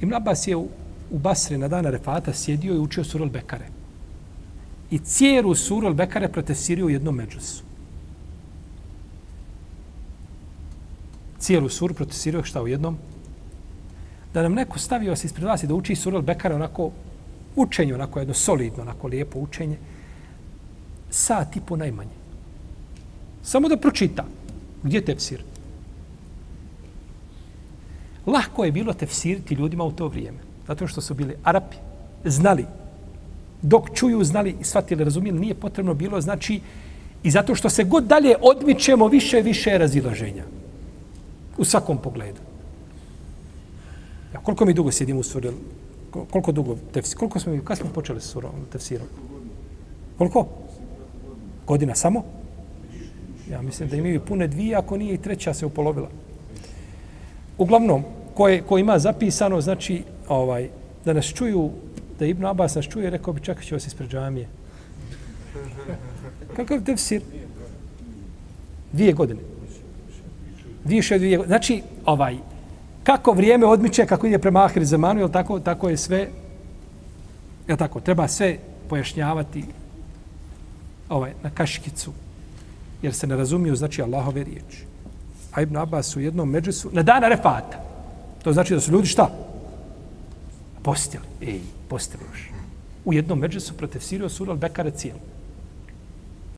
Ibn Abbas je u, u Basri na dana Refata sjedio i učio suru Bekare. I cijeru suru Bekare protesirio u jednom međusu. Cijelu suru protesirio šta u jednom? Da nam neko stavio se ispred vas i da uči suru Bekare onako učenje, onako jedno solidno, onako lijepo učenje, sat i po najmanje. Samo da pročita. Gdje je tefsir? Lahko je bilo tefsiriti ljudima u to vrijeme. Zato što su bili Arapi, znali. Dok čuju, znali i shvatili, razumijeli, nije potrebno bilo, znači, i zato što se god dalje odmičemo, više i više razilaženja. U svakom pogledu. Ja, koliko mi dugo sjedimo u suri? Koliko dugo tefsir? Koliko smo, kada smo počeli s surom, tefsirom? Koliko? Godina samo? Ja mislim da imaju pune dvije, ako nije i treća se upolovila. Uglavnom, koje, ko ima zapisano, znači, ovaj, da nas čuju, da Ibn Abbas nas čuje, rekao bi čekat ću vas ispred džamije. Kakav tefsir? Dvije godine. Više dvije godine. Znači, ovaj, kako vrijeme odmiče, kako ide prema Ahir Zemanu, jel tako, tako je sve, jel tako, treba sve pojašnjavati ovaj, na kaškicu, jer se ne razumiju, znači Allahove riječi. A Ibn Abbas u jednom međusu, na dan Arefata, to znači da su ljudi šta? Postili. Ej, postili još. U jednom međusu protefsirio sura al-Bekare cijelu.